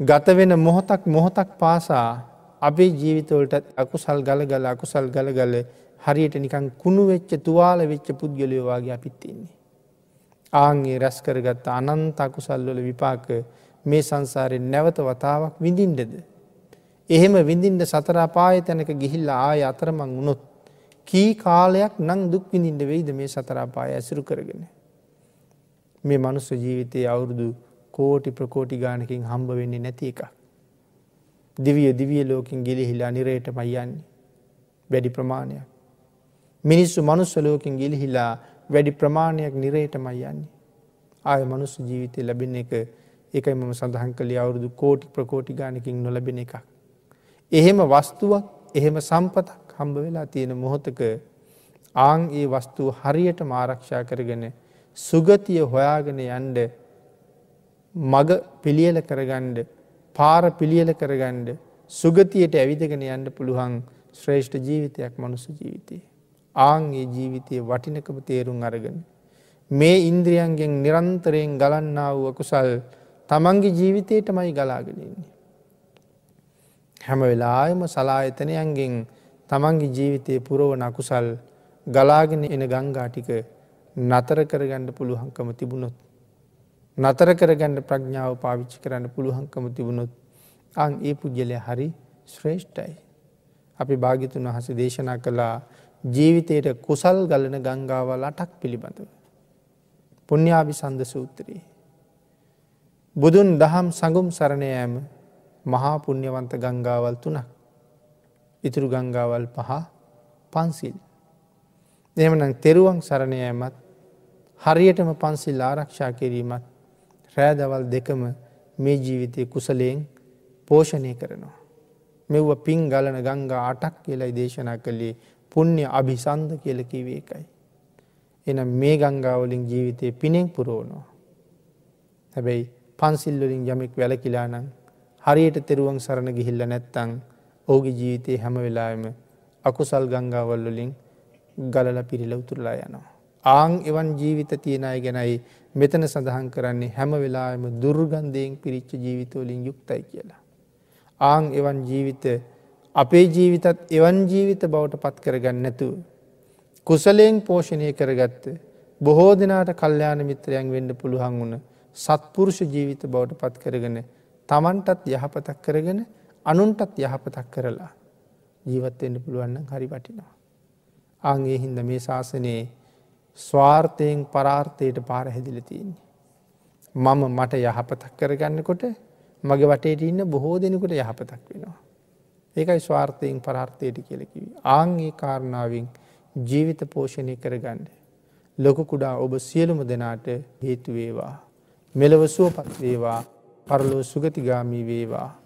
ගත වෙන මොහොතක් මොහොතක් පාසා අපේ ජීවිතවලට අකුසල් ගල ගල අකුසල් ගල ගල හරියට නිකං කුණු වෙච්ච තුවාල වෙච්ච පුද්ගලයවාගේ අපිත්තින්නේ. ආන්ගේ රැස් කරගත්ත අනන්ත අකුසල්වල විපාක මේ සංසාරයෙන් නැවත වතාවක් විඳින්ඩද. එහෙම විඳින්ට සතරාපාය තැනක ගිහිල්ලා ආය අතරමං වුණොත් කී කාලයක් නං දුක් විඳින්ට වෙයිද මේ සතරාපාය ඇසුරු කරගෙන. මේ මනුස්ස ජීවිතයේ අවුරුදු කෝටි ප්‍රකෝටි ගානකින් හම්බ වෙන්නේ නැති එක. දිවිය දිවිය ලෝකින් ගිලිහිලා නිරේට මයියන්නේ වැඩි ප්‍රමාණයක්. මිනිස්සු මනුස්ස ලෝකින් ගිලිහිලා වැඩි ප්‍රමාණයක් නිරේට මයියන්නේ. ආය මනුස්ස ජීවිතය ලැබෙන එක එකයි මම සඳහන් කළේ අවුරුදු කෝටි ප්‍රකෝටි ගානකින් නොලබෙන එකක්. එහෙම වස්තුවක් එහෙම සම්පතක් හම්බ වෙලා තියෙන මොහොතක ආං ඒ වස්තුව හරියට මාරක්ෂා කරගෙන සුගතිය හොයාගෙන යන්ඩ මග පිළියල කරගණ්ඩ පාර පිළියල කරගණ්ඩ සුගතියට ඇවිදගෙන යන්න පුළුවන් ශ්‍රේෂ්ඨ ජීවිතයක් මනුස ජීවිතය. ආංගේ ජීවිතය වටිනකම තේරුම් අරගෙන. මේ ඉන්ද්‍රියන්ගෙන් නිරන්තරයෙන් ගලන්නා වූ කුසල් තමන්ගේ ජීවිතයට මයි ගලාගෙනන්නේ. හැම වෙලායම සලායතනයන්ගෙන් තමන්ගේ ජීවිතය පුරෝවන අකුසල් ගලාගෙන එන ගංගාටික නතර කරගණ්ඩ පුළුවන්කම තිබුණොත්. නතර කරගන්න ප්‍රඥාව පාවිච්චි කරන්න පුළුවන්කම තිබුණොත් අං ඒ පුද්ගලය හරි ශ්‍රේෂ්ඨයි. අපි භාගිතුන් වහස දේශනා කළා ජීවිතයට කුසල් ගලන ගංගාවල් අටක් පිළිබඳව. පුුණ්‍යාභි සන්ද සූත්‍රයේ. බුදුන් දහම් සඟුම් සරණයෑම මහා පුුණ්්‍යවන්ත ගංගාවල් තුනක්. ඉතුරු ගංගාවල් පහ පන්සිල්. එමනම් තෙරුවන් සරණයෑමත් හරියටම පන්සිල් ආරක්ෂා කිරීමත් රෑදවල් දෙකම මේ ජීවිතය කුසලයෙන් පෝෂණය කරනවා. මෙව්ව පින් ගලන ගංගා අටක් කියලයි දේශනා කළේ පුුණ්‍ය අභිසන්ධ කියල කිවේ එකයි. එන මේ ගංගාවලින් ජීවිතය පිනෙක් පුරෝණවා. හැබැයි පන්සිල්වලින් යමෙක් වැලකිලානං හරියට තෙරුවන් සරණ ගිහිල්ල නැත්තං ඕගේ ජීවිතය හැම වෙලාම අකුසල් ගංගාවල්වලින් ගලල පිරිල උතුරලා යනවා. ආං එවන් ජීවිත තියෙනය ගැනයි මෙතන සඳහන් කරන්නේ හැම වෙලාම දුර්ගන්ධයෙන් පිරිච්ච ජීවිතවලින් යුක්තයි කියලා. ආං එවන් ජීවිත අපේ ජීවිතත් එවන් ජීවිත බවට පත් කරගන්න නැතුව. කුසලයෙන් පෝෂණය කරගත්ත බොහෝ දෙනාට කල්්‍යයාන මිත්‍රයන් වෙන්ඩ පුළුවන් වුණ සත්පුරුෂ ජීවිත බවට පත් කරගෙන තමන්ටත් යහපතක් කරගෙන අනුන්ටත් යහපතක් කරලා ජීවත්වෙන්ට පුළුවන්න හරි වටිනවා. ආගේ හින්ද මේ ශාසනයේ ස්වාර්ථයෙන් පරාර්ථයට පාර හැදිල තියන්නේ. මම මට යහපතක් කරගන්නකොට මගේ වටේට ඉන්න බොහෝ දෙනෙකුට යහපතක් වෙනවා. ඒකයි ස්වාර්ථයෙන් පරාර්ථයට කියලකිවි. ආංගේ කාරණාවෙන් ජීවිත පෝෂණය කරගන්න. ලොක කුඩා ඔබ සියලුම දෙනාට හේතුවේවා. මෙලව සුවපත් වේවා පරලෝ සුගතිගාමී වේවා